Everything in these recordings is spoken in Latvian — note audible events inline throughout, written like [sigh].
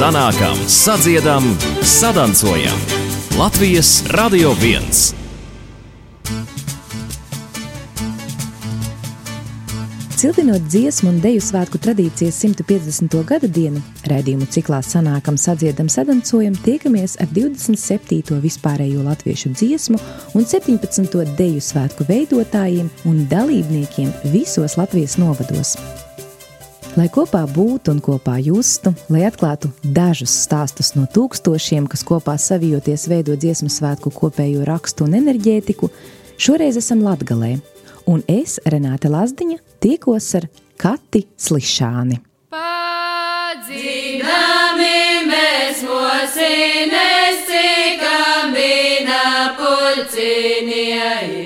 sanākam, sadziedam, sadancojam. Latvijas Radio 1! Cildinot dziesmu un deju svētku tradīcijas 150. gada dienu, raidījumu ciklā Sanākam, sadziedam, sadancojam, tiekamies ar 27. vispārējo latviešu dziesmu un 17. deju svētku veidotājiem un dalībniekiem visos Latvijas novados. Lai kopā būtu un kopā justu, lai atklātu dažus stāstus no tūkstošiem, kas kopā savijoties veido dziesmu svētku kopējo rakstu un enerģētiku, šoreiz esam Latgalē, un es, Renāte Lazdiņa, tiekos ar Kati Slišāni. Padzīnami mēs mūsīnēs, cikam vīna pulcinieji,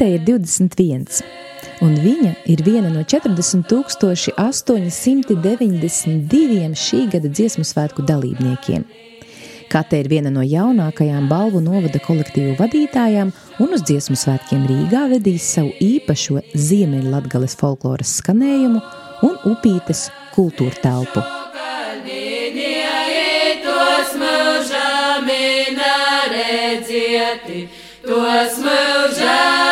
Katei ir 21, un viņa ir viena no 40,892 šī gada dziesmu svētku dalībniekiem. Kate ir viena no jaunākajām balvu novada kolektīvu vadītājām, un uz dziesmu svētkiem Rīgā vedīs savu īpašo Ziemeļlatgales folkloras skanējumu un upītes kultūra telpu. Tos mūžami neredzieti, tos mūžami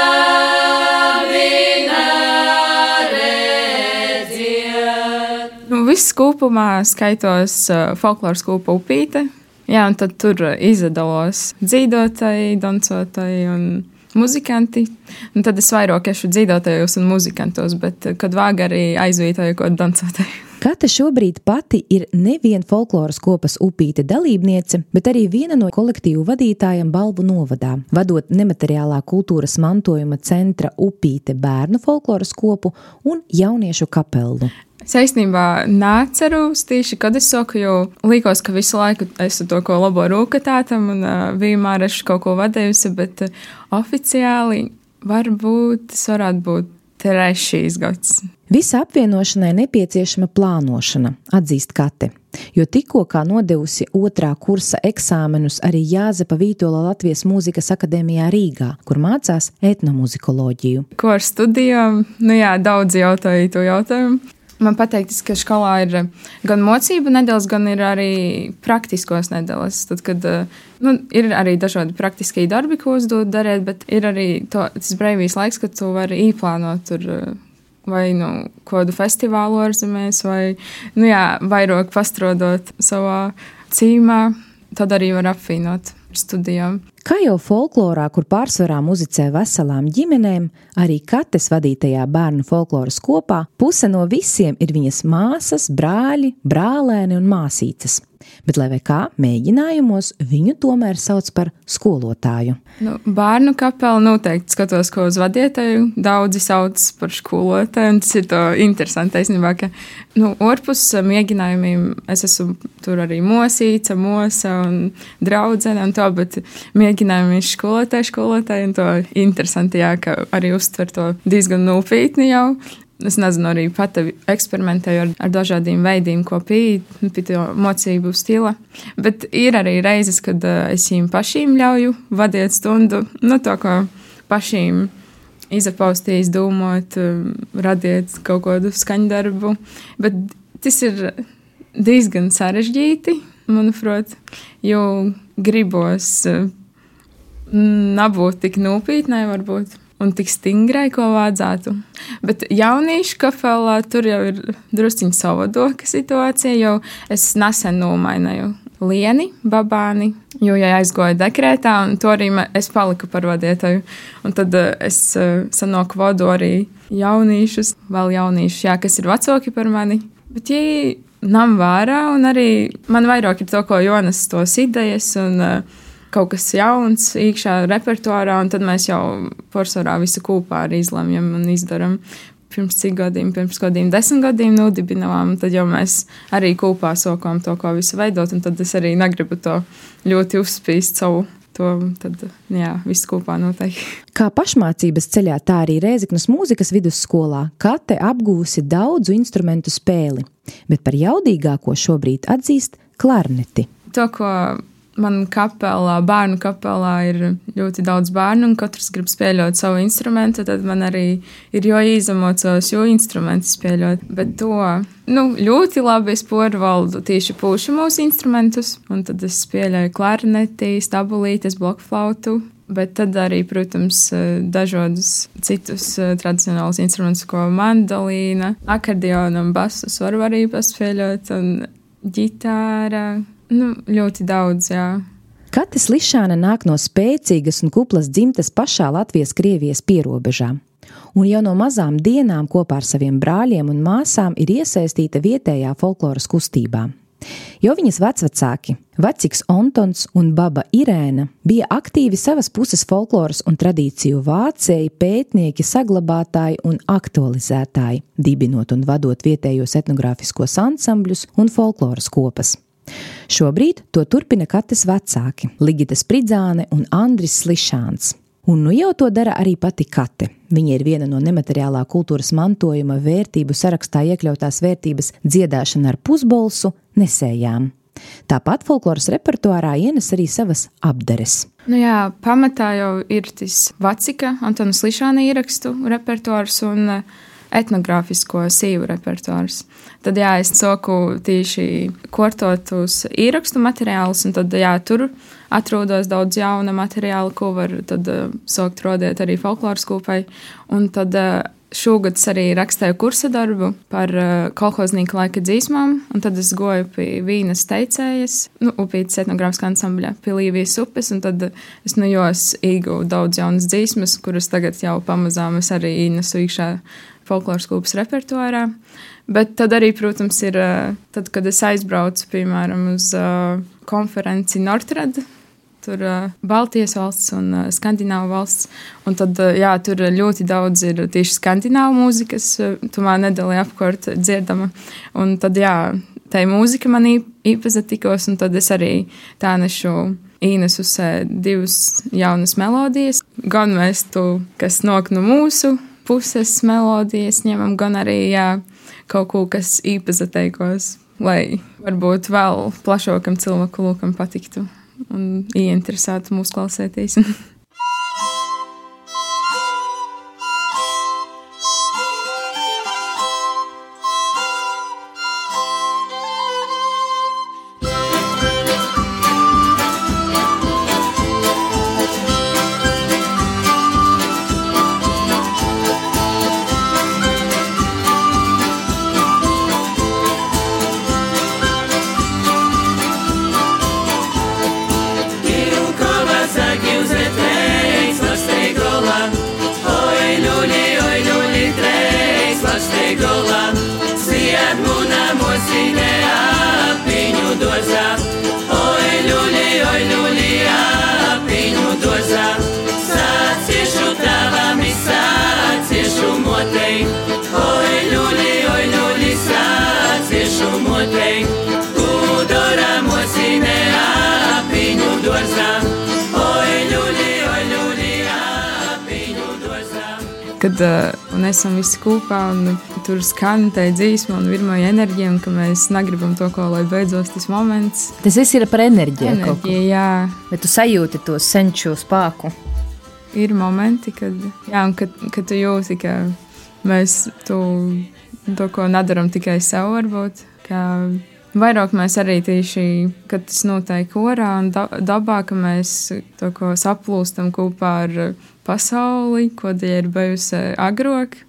viss kopumā skaitos uh, folkloras kūpa upīte. Jā, un tad tur uh, izdalos dzīvotāji, dancotāji un muzikanti. Un tad es vairāk esmu dzīvotājos un muzikantos, bet uh, kad vāga arī aizvītoju kaut dancotāju. Kata šobrīd pati ir nevien folkloras kopas upīte dalībniece, bet arī viena no kolektīvu vadītājiem Balvu novadā, vadot nemateriālā kultūras mantojuma centra upīte bērnu folkloras kopu un jauniešu kapelu. Es īstenībā neceru tieši, kad es saku, jo likos, ka visu laiku esmu to ko labo rūkatātam un uh, vienmēr esmu kaut ko vadījusi, bet uh, oficiāli varbūt tas varētu būt trešais gads. Visa apvienošanai nepieciešama plānošana, atzīst Kate, jo tikko kā nodevusi otrā kursa eksāmenus arī Jāzepa Vītola Latvijas Mūzikas akadēmijā Rīgā, kur mācās etnomuzikoloģiju. Ko ar studijām? Nu jā, daudz jautāju to jautājumu. Man pateikts, ka skolā ir gan mocību nedēļas, gan ir arī praktiskos nedēļas. Tad, kad eh, nu, ir arī dažādi praktiskie darbi, ko uzdod darīt, bet ir arī to, tas brīvīs laiks, kad tu vari īplānot tur eh, vai nu kādu festivālu ārzemēs, vai nu, jā, vairāk pastrodot savā cīmā. Tad arī var apvienot ar studijām. Kā jau folklorā, kur pārsvarā muzicē veselām ģimenēm, arī kates vadītajā bērnu folkloras kopā puse no visiem ir viņas māsas, brāļi, brālēni un māsītes. Bet, lai kā, mēģinājumos viņu tomēr sauc par skolotāju. Nu, bērnu kapela noteikti skatos, ko uz vadītāju daudzi sauc par skolotāju. un Tas ir interesanti, īstenībā, ka nu, orpus mēģinājumiem es esmu tur arī mosīca, mosa un draudzene un to, bet mēģinājumi ir skolotāji, skolotāji un to interesanti, jā, ka arī uztver to diezgan nopietni jau. Es nezinu, arī pati eksperimentēju ar, ar dažādiem veidiem, ko pīt, pie to mocību stila. Bet ir arī reizes, kad uh, es viņiem pašiem ļauju vadīt stundu, nu, to, ko pašiem izapaustīs, domāt, uh, radīt kaut kādu skaņdarbu. Bet tas ir diezgan sarežģīti, manuprāt, jo gribos uh, nebūt tik nopietnai, varbūt un tik stingrai, ko vajadzētu. Bet jauniešu kafejā tur jau ir drusciņš savādāka situācija, jo es nesen nomainīju lieni, babāni, jo ja aizgoju dekrētā, un to arī es paliku par vadītāju. Un tad uh, es uh, sanoku vadu arī jauniešus, vēl jauniešus, jā, kas ir vecāki par mani. Bet viņi nam vērā, un arī man vairāk ir to, ko Jonas tos idejas. Un, uh, kaut kas jauns iekšā repertuārā, un tad mēs jau porcelānā visu kopā arī izlemjam un izdarām. Pirms cik gadiem, pirms kādiem desmit gadiem nodibinājām, tad jau mēs arī kopā sokām to, ko visu veidot, un tad es arī negribu to ļoti uzspīst savu to tad, jā, viss kopā noteikti. Kā pašmācības ceļā, tā arī Rēzeknas mūzikas vidusskolā Kate apgūsi daudzu instrumentu spēli, bet par jaudīgāko šobrīd atzīst klarneti. To, ko man kapelā, bērnu kapelā ir ļoti daudz bērnu, un katrs grib spēlēt savu instrumentu, tad man arī ir izamot savus jo instrumentus spēlēt. Bet to nu, ļoti labi es porvaldu tieši pušu mūsu instrumentus, un tad es spēlēju klarneti, stabulītes, blokflautu. Bet tad arī, protams, dažādus citus tradicionālus instrumentus, ko mandolīna, akordeona un basus var arī paspēlēt, un ģitāra, Nu, ļoti daudz, jā. Katis Lišāna nāk no spēcīgas un kuplas dzimtes pašā Latvijas-Krievijas pierobežā. Un jau no mazām dienām kopā ar saviem brāļiem un māsām ir iesaistīta vietējā folkloras kustībā. Jo viņas vecvecāki, Veciks Ontons un Baba Irēna, bija aktīvi savas puses folkloras un tradīciju vācēji, pētnieki, saglabātāji un aktualizētāji, dibinot un vadot vietējos etnogrāfiskos ansambļus un folkloras kopas. Šobrīd to turpina Kates vecāki - Ligita Spridzāne un Andris Slišāns. Un nu jau to dara arī pati Kate. Viņa ir viena no nemateriālā kultūras mantojuma vērtību sarakstā iekļautās vērtības dziedāšana ar pusbolsu nesējām. Tāpat folkloras repertuārā ienes arī savas apdares. Nu jā, pamatā jau ir tas Vacika, Antona Slišāna ierakstu repertuārs un uh, etnogrāfisko sīvu repertuārs. Tad, jā, es soku tieši kortot uz īrakstu materiālus, un tad, jā, tur atrodas daudz jauna materiāla, ko var tad uh, sokt rodēt arī folkloras kūpai. Un tad uh, Šogad es arī rakstīju kursa darbu par uh, kolhoznīku laika dzīsmām, un tad es goju pie vīnas teicējas, nu, upītas etnogrāfiskā ansambļa pie Līvijas upes, un tad es nu jos īgu daudz jaunas dzīsmas, kuras tagad jau pamazām es arī ienesu iekšā folkloras kūpas repertuārā. Bet tad arī, protams, ir tad, kad es aizbraucu, piemēram, uz uh, konferenci Nortrad. Tur uh, Baltijas valsts un Skandināvu valsts. Un tad, jā, tur ļoti daudz ir tieši skandināvu mūzikas, tomēr nedēļa apkārt dzirdama. Un tad, jā, tā mūzika man īpatikos, un tad es arī tā nešu īnesu divas jaunas melodijas. Gan mēs tu, kas nok no mūsu puses melodijas ņemam, gan arī jā, kaut ko, kas īpazateikos, lai varbūt vēl plašākam cilvēku lūkam patiktu un ieinteresētu mūsu klausēties. [laughs] uh, esam visi kopā un tur skan tā dzīsma un virmoja enerģija, un ka mēs negribam to, ko lai beidzos tas moments. Tas viss ir par enerģiju. Enerģija, jā. Bet tu sajūti to senču spēku. Ir momenti, kad, jā, kad, kad tu jūti, ka mēs to, to ko nedaram tikai sev, varbūt. Ka Vairāk mēs arī tieši, kad tas notiek orā un dabā, ka mēs to saplūstam kopā ar pasauli, ko tie ir bijusi agrāk.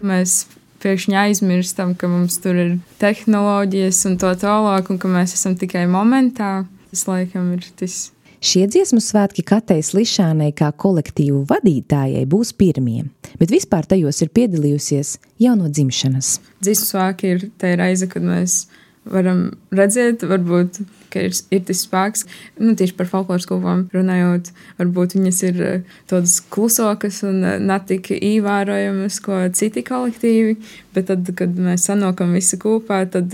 Mēs pēkšņi aizmirstam, ka mums tur ir tehnoloģijas un tā tālāk, un ka mēs esam tikai momentā. Tas laikam ir tas. Šie dziesmu svētki Katejas Lišānai kā kolektīvu vadītājai būs pirmie, bet vispār tajos ir piedalījusies jau no dzimšanas. Dziesmu svētki ir tā reize, kad mēs varam redzēt, varbūt, ir, ir tas spēks. Nu, tieši par folkloras kopām runājot, varbūt viņas ir eh, tādas klusākas un eh, ne tik ievērojamas kā citi kolektīvi, bet tad, kad mēs sanākam visi kopā, tad,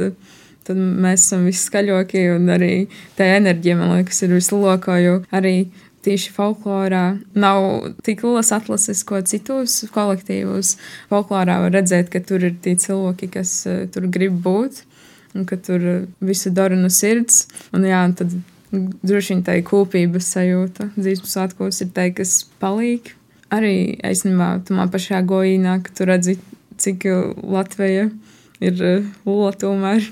tad mēs esam visi skaļākie un arī tā enerģija, man liekas, ir vislielākā, jo arī tieši folklorā nav tik lielas atlases, ko citos kolektīvos. Folklorā var redzēt, ka tur ir tie cilvēki, kas uh, tur grib būt, un ka tur uh, visu dara no sirds. Un, jā, tad droši vien tā ir kopības sajūta. Dzīves svētkos ir tā, kas palīk. Arī aizņemā tamā pašā gojīnā, ka tu redzi, cik Latvija ir uh, lola tomēr.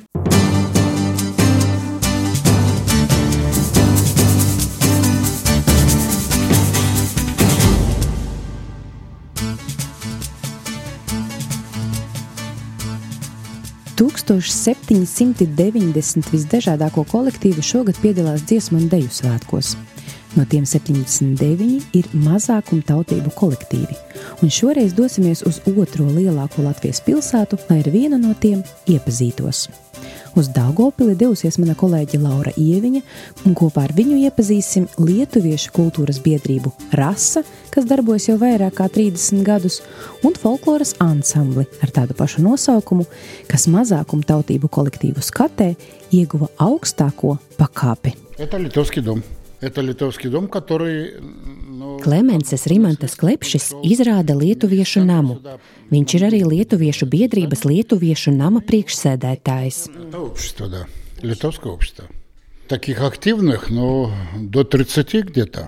1790 visdažādāko kolektīvu šogad piedalās dziesmu un deju svētkos. No tiem 79 ir mazākuma tautību kolektīvi, un šoreiz dosimies uz otro lielāko Latvijas pilsētu, lai ar vienu no tiem iepazītos. Uz Daugopili devusies mana kolēģe Laura Ieviņa, un kopā ar viņu iepazīsim Lietuviešu kultūras biedrību Rasa, kas darbojas jau vairāk kā 30 gadus, un folkloras ansambli ar tādu pašu nosaukumu, kas mazākuma tautību kolektīvu skatē ieguva augstāko pakāpi. Это литовский дом. Это литовский дом, который... Nu, Klemenses Rimantas Klepšis izrāda lietuviešu namu. Viņš ir arī lietuviešu biedrības lietuviešu nama priekšsēdētājs. Это общество, да. Литовское общество. Таких активных, ну, до 30 где-то.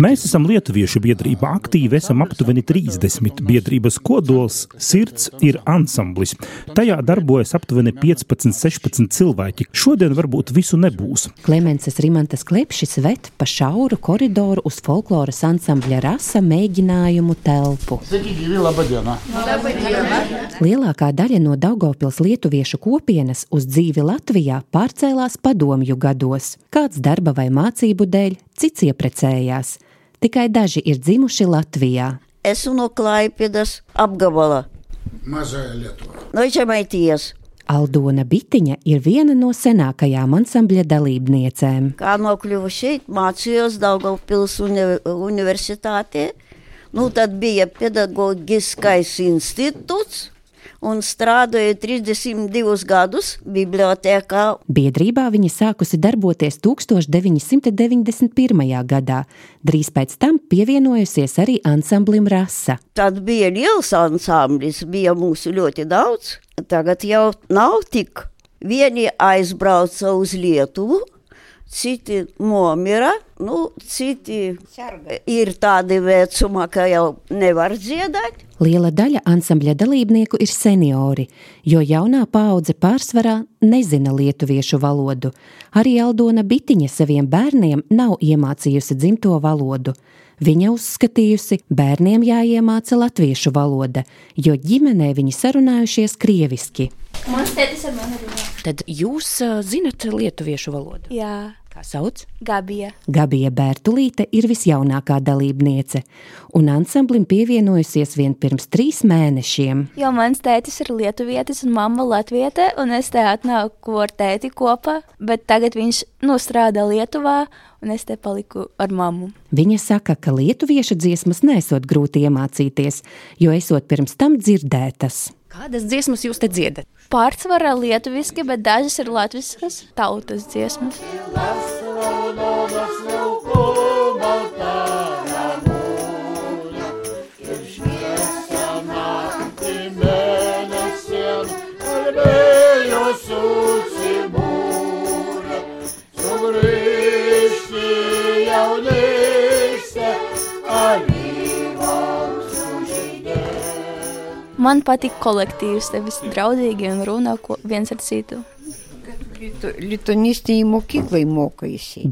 Mēs esam Lietuviešu biedrība, aktīvi esam aptuveni 30. Biedrības kodols, sirds ir ansamblis. Tajā darbojas aptuveni 15-16 cilvēki. Šodien varbūt visu nebūs. Klemenses Rimantas Klepšis ved pa šauru koridoru uz folkloras ansambļa rasa mēģinājumu telpu. Lielākā daļa no Daugopils lietuviešu kopienas uz dzīvi Latvijā pārcēlās padomju gados. Kāds darba vai mācību dēļ, cits ieprecējās. Tikai daži ir dzimuši Latvijā. Esmu no Klaipėdas apgabala, Mazāja Lietuva. no Žemaitijas. Aldona Bitiņa ir viena no senākajām ansambļa dalībniecēm. Kā nokļuvu šeit, mācījos Daugavpils uni universitātē. Nu, tad bija pedagoģiskais institūts un strādāju 32 gadus bibliotēkā. Biedrībā viņa sākusi darboties 1991. gadā. Drīz pēc tam pievienojusies arī ansamblim Rasa. Tad bija liels ansamblis, bija mūsu ļoti daudz. Tagad jau nav tik. Vieni aizbrauca uz Lietuvu, citi nomira, nu, citi ir tādi vecumā, ka jau nevar dziedāt. Liela daļa ansambļa dalībnieku ir seniori, jo jaunā paudze pārsvarā nezina lietuviešu valodu. Arī Aldona Bitiņa saviem bērniem nav iemācījusi dzimto valodu. Viņa uzskatījusi, bērniem jāiemāca latviešu valoda, jo ģimenē viņi sarunājušies krieviski. Mans tētis ar mani runā. Tad jūs uh, zinat lietuviešu valodu? Jā, Kā sauc? Gabija. Gabija Bērtulīte ir visjaunākā dalībniece, un ansamblim pievienojusies vien pirms trīs mēnešiem. Jo mans tētis ir lietuvietis un mamma latviete, un es te atnāku ar tēti kopā, bet tagad viņš nu, strādā Lietuvā, un es te paliku ar mammu. Viņa saka, ka lietuviešu dziesmas nesot grūti iemācīties, jo esot pirms tam dzirdētas. Kādas dziesmas jūs te dziedat? Pārsvarā lietuviski, bet dažas ir latviskas tautas dziesmas. Man patīk kolektīvs, te visi draudzīgi un runā ko viens ar citu.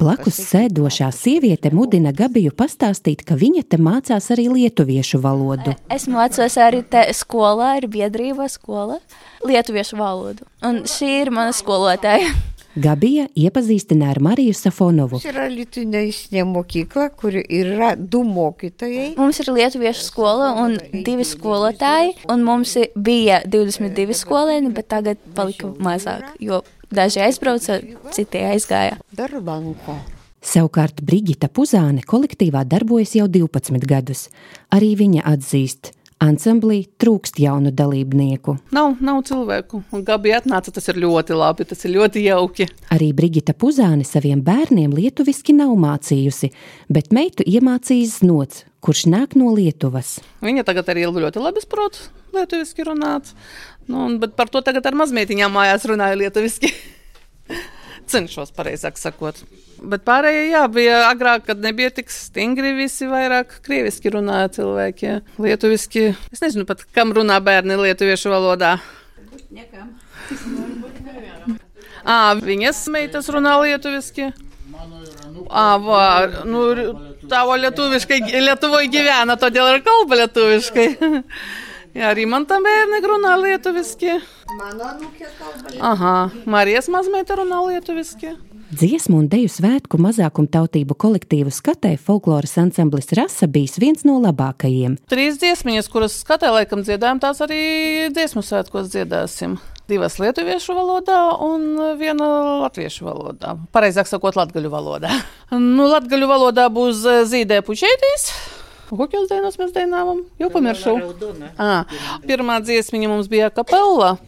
Blakus sēdošā sieviete mudina Gabiju pastāstīt, ka viņa te mācās arī lietuviešu valodu. Es mācos arī te skolā, ir biedrība skola, lietuviešu valodu. Un šī ir mana skolotāja. Gabija iepazīstina ar Mariju Safonovu. Mums yra lituanistinė mokykla, kur yra du mokytojai. Mums ir lietuviešu skola un divi skolotāji, un mums bija 22 skolēni, bet tagad palika mazāk, jo daži aizbrauca, citi aizgāja. Dar lanko. Savukārt Brigita Puzāne kolektīvā darbojas jau 12 gadus. Arī viņa atzīst, Ansamblī trūkst jaunu dalībnieku. Nav, nav cilvēku. Un Gabija atnāca, tas ir ļoti labi, tas ir ļoti jauki. Arī Brigita Puzāne saviem bērniem lietuviski nav mācījusi, bet meitu iemācījis nots, kurš nāk no Lietuvas. Viņa tagad arī ļoti labi saprot lietuviski runāt. Nu, bet par to tagad ar mazmeitiņām mājās runāju lietuviski. [laughs] Cenšos pareizāk sakot. Bet pārējie, jā, bija agrāk, kad nebija tik stingri, visi vairāk krieviski runāja cilvēki. Jā. Lietuviski, es nezinu pat, kam runā bērni lietuviešu valodā. Ā, viņas meitas runā lietuviski. Ā, va, nu, tavo lietuviškai, Lietuvoje gyvena, todėl ir kalba lietuviškai. [laughs] Jā, arī man tam bērni runā lietuviski. Mano anūkė kalba. Aha, Marijas mazmeita runā lietuviski. Dziesmu un deju svētku mazākumtautību kolektīvu skatē folkloras ansamblis Rasa bijis viens no labākajiem. Trīs dziesmiņas, kuras skatē laikam dziedājam, tās arī dziesmu svētkos dziedāsim. Divas lietuviešu valodā un viena latviešu valodā. Pareizāk sakot, latgaļu valodā. Nu, latgaļu valodā būs eh, Zīdē Pučētīs. Kokios dainos mēs dainājām? Jau pamiršu. À, pirmā dziesmiņa mums bija kapela,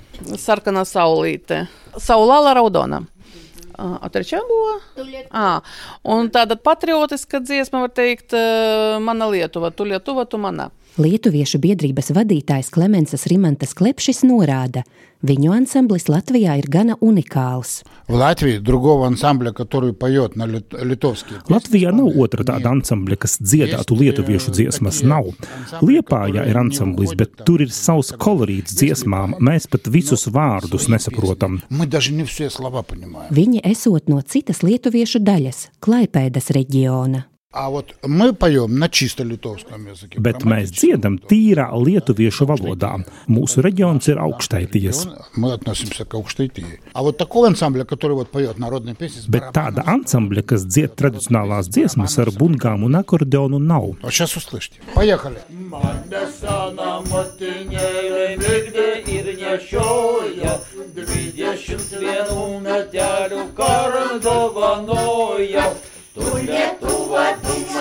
sarkana saulīte. Saulāla raudona. А а trešā bija? À, un tāda patriotiska dziesma, var teikt, eh, mana Lietuva, tu Lietuva, tu mana. Lietuviešu biedrības vadītājs Klemens Rimantas Klepšis norāda, viņu ansamblis Latvijā ir gana unikāls. В Латвии другого ансамбля, который поет на лит- литовский. Latvijā nav otra tāda ansambļa, kas dziedātu lietuviešu dziesmas. Nav. Liepājā ir ansamblis, bet tur ir savs kolorīts dziesmām. Mēs pat visus vārdus nesaprotam. Мы даже не все слова понимаем. Viņi esot no citas lietuviešu daļas, Klaipēdas reģiona. А вот мы поем на чисто литовском языке. Bet mēs dziedam tīrā lietuviešu valodā. Mūsu reģions ir augštaities. Мы относимся к Аукштайтии. А вот такого ансамбля, который вот поет народные песни с Bet tāda ansambļa, kas dzied tradicionālās dziesmas ar bungām un akordeonu, nav. Вот сейчас услышите. Поехали. Tulle tuva tulle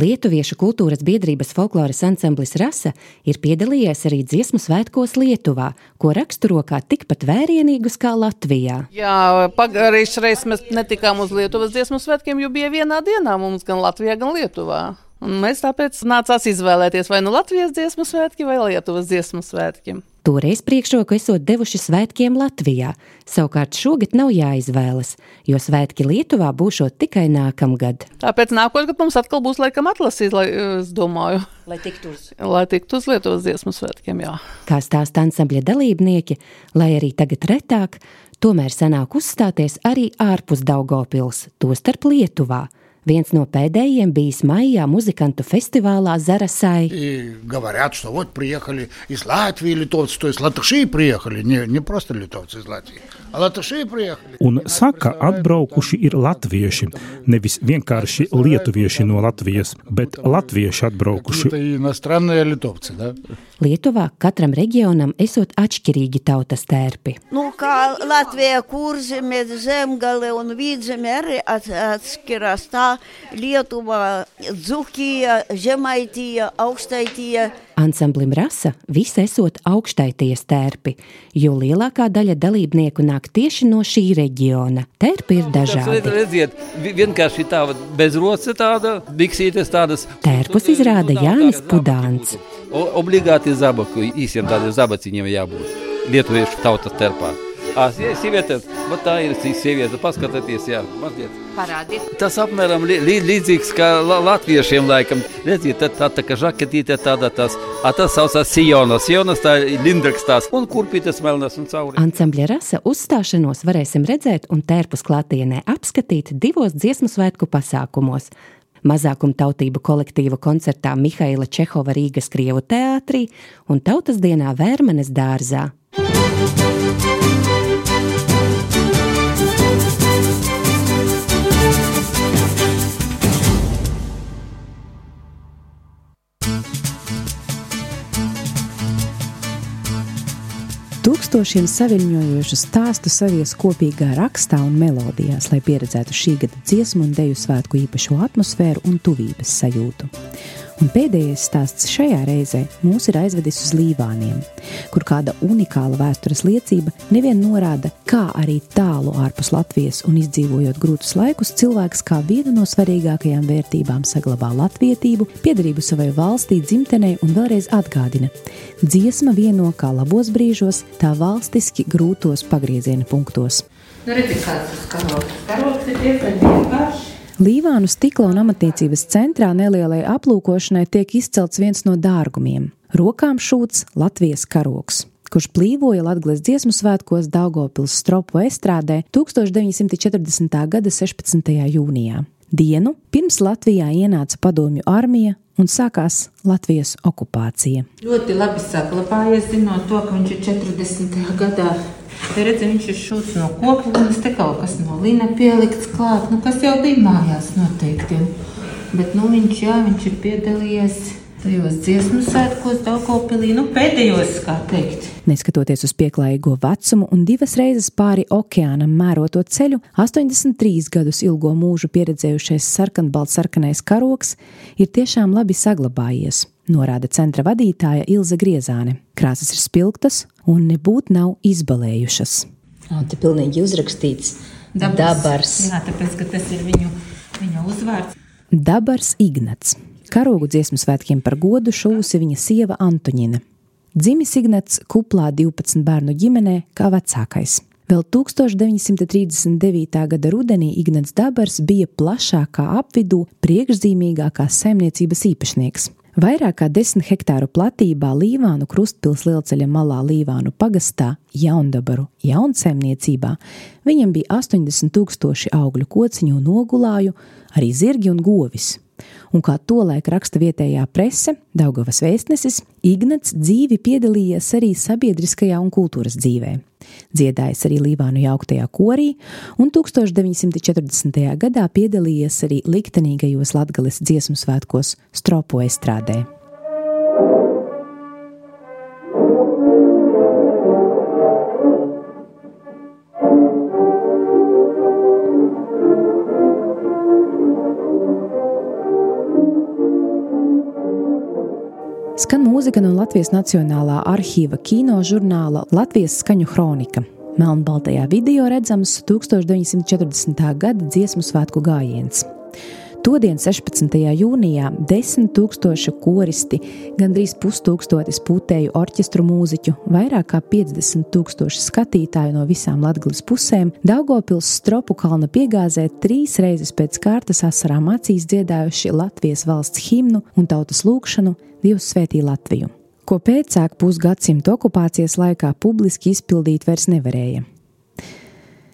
Lietuviešu kultūras biedrības folkloras ansamblis Rasa ir piedalījies arī dziesmu svētkos Lietuvā, ko raksturo kā tikpat vērienīgus kā Latvijā. Jā, pagājušajā reizē mēs netikām uz Lietuvas dziesmu svētkiem, jo bija vienā dienā mums gan Latvijā, gan Lietuvā. Un mēs tāpēc nācās izvēlēties vai nu Latvijas dziesmu svētki vai Lietuvas dziesmu svētki. Toreiz priekšroku esot devuši svētkiem Latvijā, savukārt šogad nav jāizvēlas, jo svētki Lietuvā būšot tikai nākamgad. Tāpēc nākamgad mums atkal būs laikam atlasīt, lai, es domāju, Lai tiktu uz. lai tiktu uz Lietuvas dziesmu svētkiem. Jā. Kā stāsta ansambļa dalībnieki, lai arī tagad retāk, tomēr sanāk uzstāties arī ārpus Daugopils, tostarp Lietuvā. Viens no pēdējiem bijis maijā muzikantu festivālā Zarasai. И говорят, что вот приехали из Латвии литовцы, то есть латыши приехали, не, не просто литовцы из Латвии, а латыши приехали. Un saka, atbraukuši ir latvieši. Nevis vienkārši lietuvieši no Latvijas, bet latvieši atbraukuši. Это иностранные литовцы, да? Lietuvā katram reģionam esot atšķirīgi tautas tērpi. Nu, kā Latvija, kurzeme, zemgale un vidzeme arī at, atskirās. Tā Lietuva, Dzukija, Žemaitija, Augstaitija. Ansamblim Rasa visi esot augštaities tērpi, jo lielākā daļa dalībnieku nāk tieši no šī reģiona. Tērpi ir dažādi. Redziet, vi- vienkārši tā bezroce tāda, biksītes tādas. Tērpus izrāda Jānis Pudāns. Obligāti zabaku, īsiem tādiem zabaciņiem jābūt lietuviešu tautas terpā. Sie- Sieviete, bet tā ir šī sieviete, paskatieties, jā, mazliet. Parādiet. Tas apmēram li, li, līdzīgs kā la, latviešiem laikam. Redziet, tā, tā, tā kā žaketīte tāda, tas, a, tas saucās Sionas, Sionas tā ir lindraks tās, un kurpītes melnas un cauri. Ansambļa Rasa uzstāšanos varēsim redzēt un tērpus klātienē apskatīt divos dziesmu svētku pasākumos. Mazākumtautību kolektīvu koncertā Mihaila Čehova Rīgas Krievu teātrī un Tautas dienā Vērmanes dārzā. Tūkstošiem saviņojošu stāstu savies kopīgā rakstā un melodijās, lai pieredzētu šī gada dziesmu un deju svētku īpašo atmosfēru un tuvības sajūtu. Un pēdējais stāsts šajā reizē mūs ir aizvedis uz Līvāniem, kur kāda unikāla vēstures liecība nevien norāda, kā arī tālu ārpus Latvijas un izdzīvojot grūtus laikus, cilvēks kā vienu no svarīgākajām vērtībām saglabā latvietību, piedarību savai valstī, dzimtenei un vēlreiz atgādina: dziesma vieno kā labos brīžos, tā valstiski grūtos pagrieziena punktos. Nu, redzi, kāds tas karoks. Karoks ir diezgan vienkāršs. Līvānu stikla un amatniecības centrā nelielai aplūkošanai tiek izcelts viens no dārgumiem - rokām šūts Latvijas karoks kurš plīvoja Latvijas dziesmu svētkos Daugopils stropu estrādē 1940. gada 16. jūnijā. Dienu pirms Latvijā ienāca padomju armija un sākās Latvijas okupācija. Ļoti labi saglabājies, zinot to, ka viņš ir 40. gadā Te redzi, viņš ir šūts no koplūnas, te kaut kas no lina pielikts klāt, nu, kas jau bija mājās noteikti. Bet nu, viņš, jā, viņš ir piedalījies tajos dziesmu svētkos Daugopilī, nu, pēdējos, kā teikt. Neskatoties uz pieklājīgo vecumu un divas reizes pāri okeānam mēroto ceļu, 83 gadus ilgo mūžu pieredzējušais sarkanbalts sarkanais karoks ir tiešām labi saglabājies norāda centra vadītāja Ilze Griezāne. Krāsas ir spilgtas un nebūtu nav izbalējušas. Un te pilnīgi uzrakstīts dabars. dabars. Jā, tāpēc, ka tas ir viņu, viņa uzvārds. Dabars Ignats. Karogu dziesmu svētkiem par godu šūsi viņa sieva Antoņina. Dzimis Ignats kuplā 12 bērnu ģimenē kā vecākais. Vēl 1939. gada rudenī Ignats Dabars bija plašākā apvidū priekšzīmīgākās saimniecības īpašnieks. Vairāk kā 10 hektāru platībā Līvānu krustpils lielceļa malā Līvānu pagastā Jaundabaru jaunsaimniecībā viņam bija 80 tūkstoši augļu kociņu un ogulāju, arī zirgi un govis. Un kā tolaik raksta vietējā prese, Daugavas vēstnesis, Ignats dzīvi piedalījies arī sabiedriskajā un kultūras dzīvē dziedājis arī Līvānu jauktajā korī, un 1940. gadā piedalījies arī liktenīgajos Latgales dziesmu svētkos Stropo estrādē. Skan mūzika no Latvijas Nacionālā arhīva kino žurnāla Latvijas skaņu kronika. Melnbaltajā video redzams 1940. gada dziesmu svētku gājiens. Todien, 16. jūnijā, 10 tūkstoši koristi, gandrīz pustūkstotis pūtēju orķestru mūziķu, vairāk kā 50 tūkstoši skatītāju no visām Latvijas pusēm, Daugopils stropu kalna piegāzē trīs reizes pēc kārtas asarām acīs dziedājuši Latvijas valsts himnu un tautas lūgšanu Dievs svētī Latviju, ko pēcāk pusgadsimta okupācijas laikā publiski izpildīt vairs nevarēja.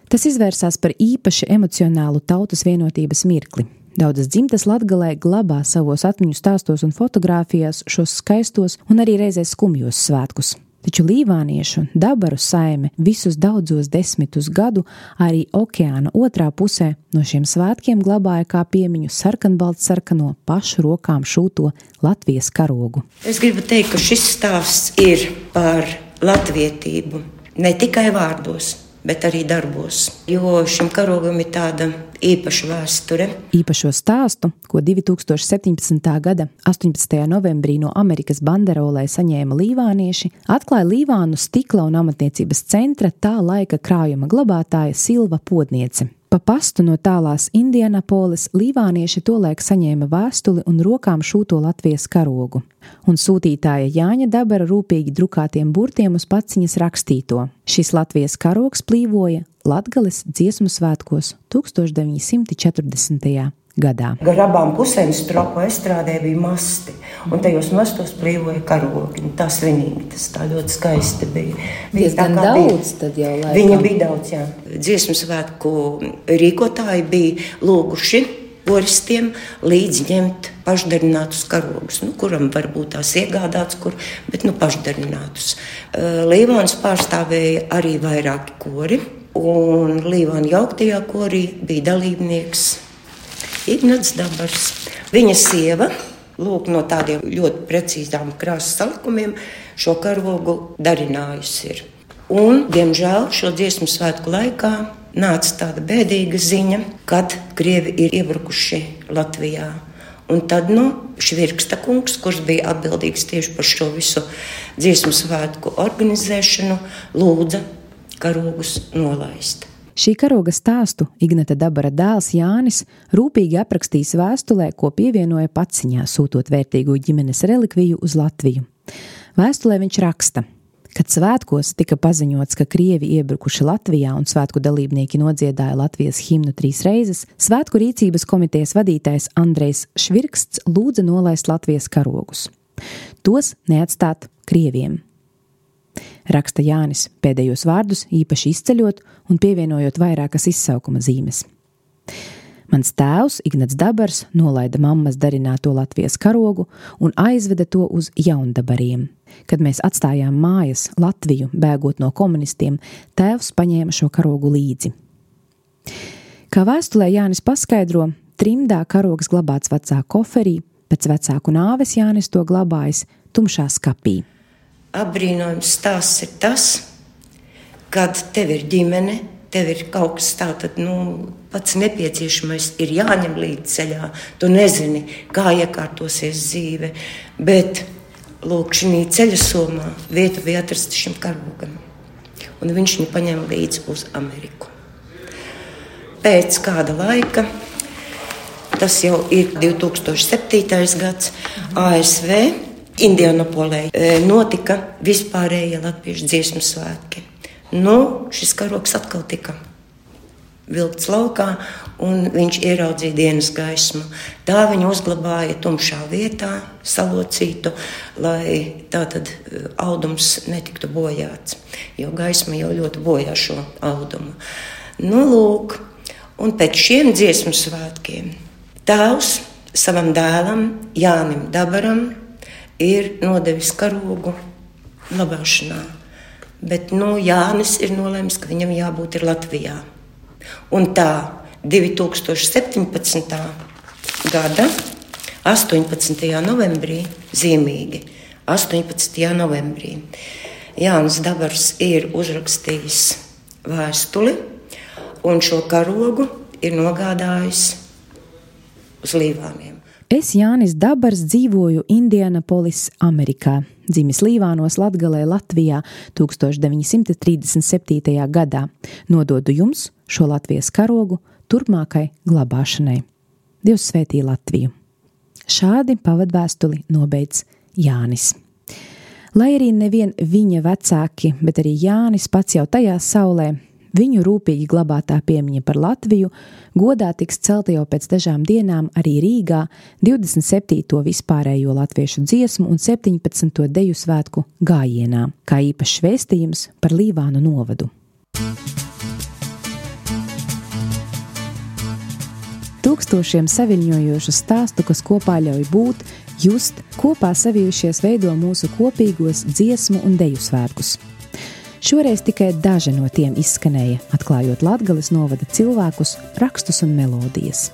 Tas izvērsās par īpaši emocionālu tautas vienotības mirkli. Daudzas dzimtas latgalē glabā savos atmiņu stāstos un fotografijās šos skaistos un arī reizē skumjos svētkus. Taču līvāniešu dabaru saime visus daudzos desmitus gadu arī okeāna otrā pusē no šiem svētkiem glabāja kā piemiņu sarkanbaltu sarkano pašu rokām šūto Latvijas karogu. Es gribu teikt, ka šis stāsts ir par latvietību ne tikai vārdos, bet arī darbos. Jo šim karogam ir tāda īpaša vēsture. Īpašo stāstu, ko 2017. gada 18. novembrī no Amerikas banderolē saņēma līvānieši, atklāja Līvānu stikla un amatniecības centra tā laika krājuma glabātāja Silva Podniece. Pa pastu no tālās Indianapolis līvānieši tolaik saņēma vēstuli un rokām šūto Latvijas karogu, un sūtītāja Jāņa Dabara rūpīgi drukātiem burtiem uz paciņas rakstīto. Šis Latvijas karogs plīvoja Latgales dziesmu svētkos 1940 gadā. Gar abām pusēm stropu estrādē bija masti, un tajos mastos plīvoja karogi. Tā svinīgi, tas tā ļoti skaisti bija. Bija tā kā daudz, bija. tad jau laikam. Viņa bija daudz, jā. Dziesmu svētku rīkotāji bija lūguši koristiem līdzi ņemt pašdarinātus karogus, nu, kuram varbūt tās iegādāts, kur, bet nu, pašdarinātus. Līvāns pārstāvēja arī vairāki kori, un Līvāna jauktajā korī bija dalībnieks Ignats Dabars. Viņa sieva, lūk, no tādiem ļoti precīzām krāsas salikumiem, šo karogu darinājusi ir. Un, diemžēl, šo dziesmu svētku laikā nāca tāda bēdīga ziņa, kad krievi ir iebrukuši Latvijā. Un tad nu, Švirksta kungs, kurš bija atbildīgs tieši par šo visu dziesmu svētku organizēšanu, lūdza karogus nolaist. Šī karoga stāstu Ignata Dabara dēls Jānis rūpīgi aprakstīs vēstulē, ko pievienoja paciņā, sūtot vērtīgu ģimenes relikviju uz Latviju. Vēstulē viņš raksta, kad svētkos tika paziņots, ka krievi iebrukuši Latvijā un svētku dalībnieki nodziedāja Latvijas himnu trīs reizes, svētku rīcības komitejas vadītājs Andrejs Švirksts lūdza nolaist Latvijas karogus. Tos neatstāt krieviem raksta Jānis pēdējos vārdus īpaši izceļot un pievienojot vairākas izsaukuma zīmes. Mans tēvs, Ignats Dabars, nolaida mammas darināto Latvijas karogu un aizveda to uz jaundabariem. Kad mēs atstājām mājas Latviju, bēgot no komunistiem, tēvs paņēma šo karogu līdzi. Kā vēstulē Jānis paskaidro, trimdā karogs glabāts vecā koferī, pēc vecāku nāves Jānis to glabājis tumšā skapī apbrīnojams stāsts ir tas, kad tev ir ģimene, tev ir kaut kas tāds, nu, pats nepieciešamais ir jāņem līdzi ceļā. Tu nezini, kā iekārtosies dzīve, bet lūk, šī ceļa somā vieta bija atrasta šim karogam. Un viņš viņu paņēma līdzi uz Ameriku. Pēc kāda laika, tas jau ir 2007. gads, ASV Indianapolē e, notika vispārējie latviešu dziesmu svētki. Nu, šis karoks atkal tika vilkts laukā, un viņš ieraudzīja dienas gaismu. Tā viņa uzglabāja tumšā vietā, salocītu, lai tātad e, audums netiktu bojāts, jo gaisma jau ļoti bojā šo audumu. Nu, lūk, un pēc šiem dziesmu svētkiem tēvs savam dēlam Jānim Dabaram ir nodevis karogu glabāšanā. Bet nu, Jānis ir nolēmis, ka viņam jābūt Latvijā. Un tā 2017. gada 18. novembrī, zīmīgi 18. novembrī, Jānis Dabars ir uzrakstījis vēstuli un šo karogu ir nogādājis uz Līvāniem. Es, Jānis Dabars, dzīvoju Indianapolis, Amerikā. Dzimis Līvānos Latgalē, Latvijā 1937. gadā. Nododu jums šo Latvijas karogu turpmākai glabāšanai. Dievs svētī Latviju! Šādi pavadvēstuli nobeidz Jānis. Lai arī nevien viņa vecāki, bet arī Jānis pats jau tajā saulē Viņu rūpīgi glabātā piemiņa par Latviju godā tiks celta jau pēc dažām dienām arī Rīgā 27. vispārējo latviešu dziesmu un 17. deju svētku gājienā, kā īpašs vēstījums par Līvānu novadu. Tūkstošiem saviņojošu stāstu, kas kopā ļauj būt, just, kopā savijušies veido mūsu kopīgos dziesmu un deju svētkus. Šoreiz tikai daži no tiem izskanēja, atklājot Latvijas novada cilvēkus, rakstus un melodijas.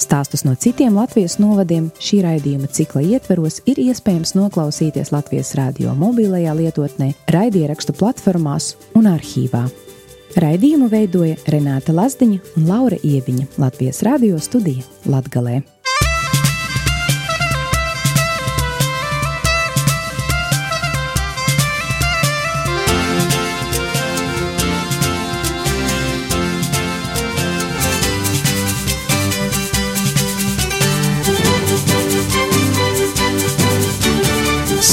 Stāstus no citiem Latvijas novadiem šī raidījuma cikla ietveros ir iespējams noklausīties Latvijas radio mobilajā lietotnē, raidierakstu platformās un arhīvā. Raidījumu veidoja Renāta Lazdiņa un Laura Ieviņa Latvijas radio studija Latgalē.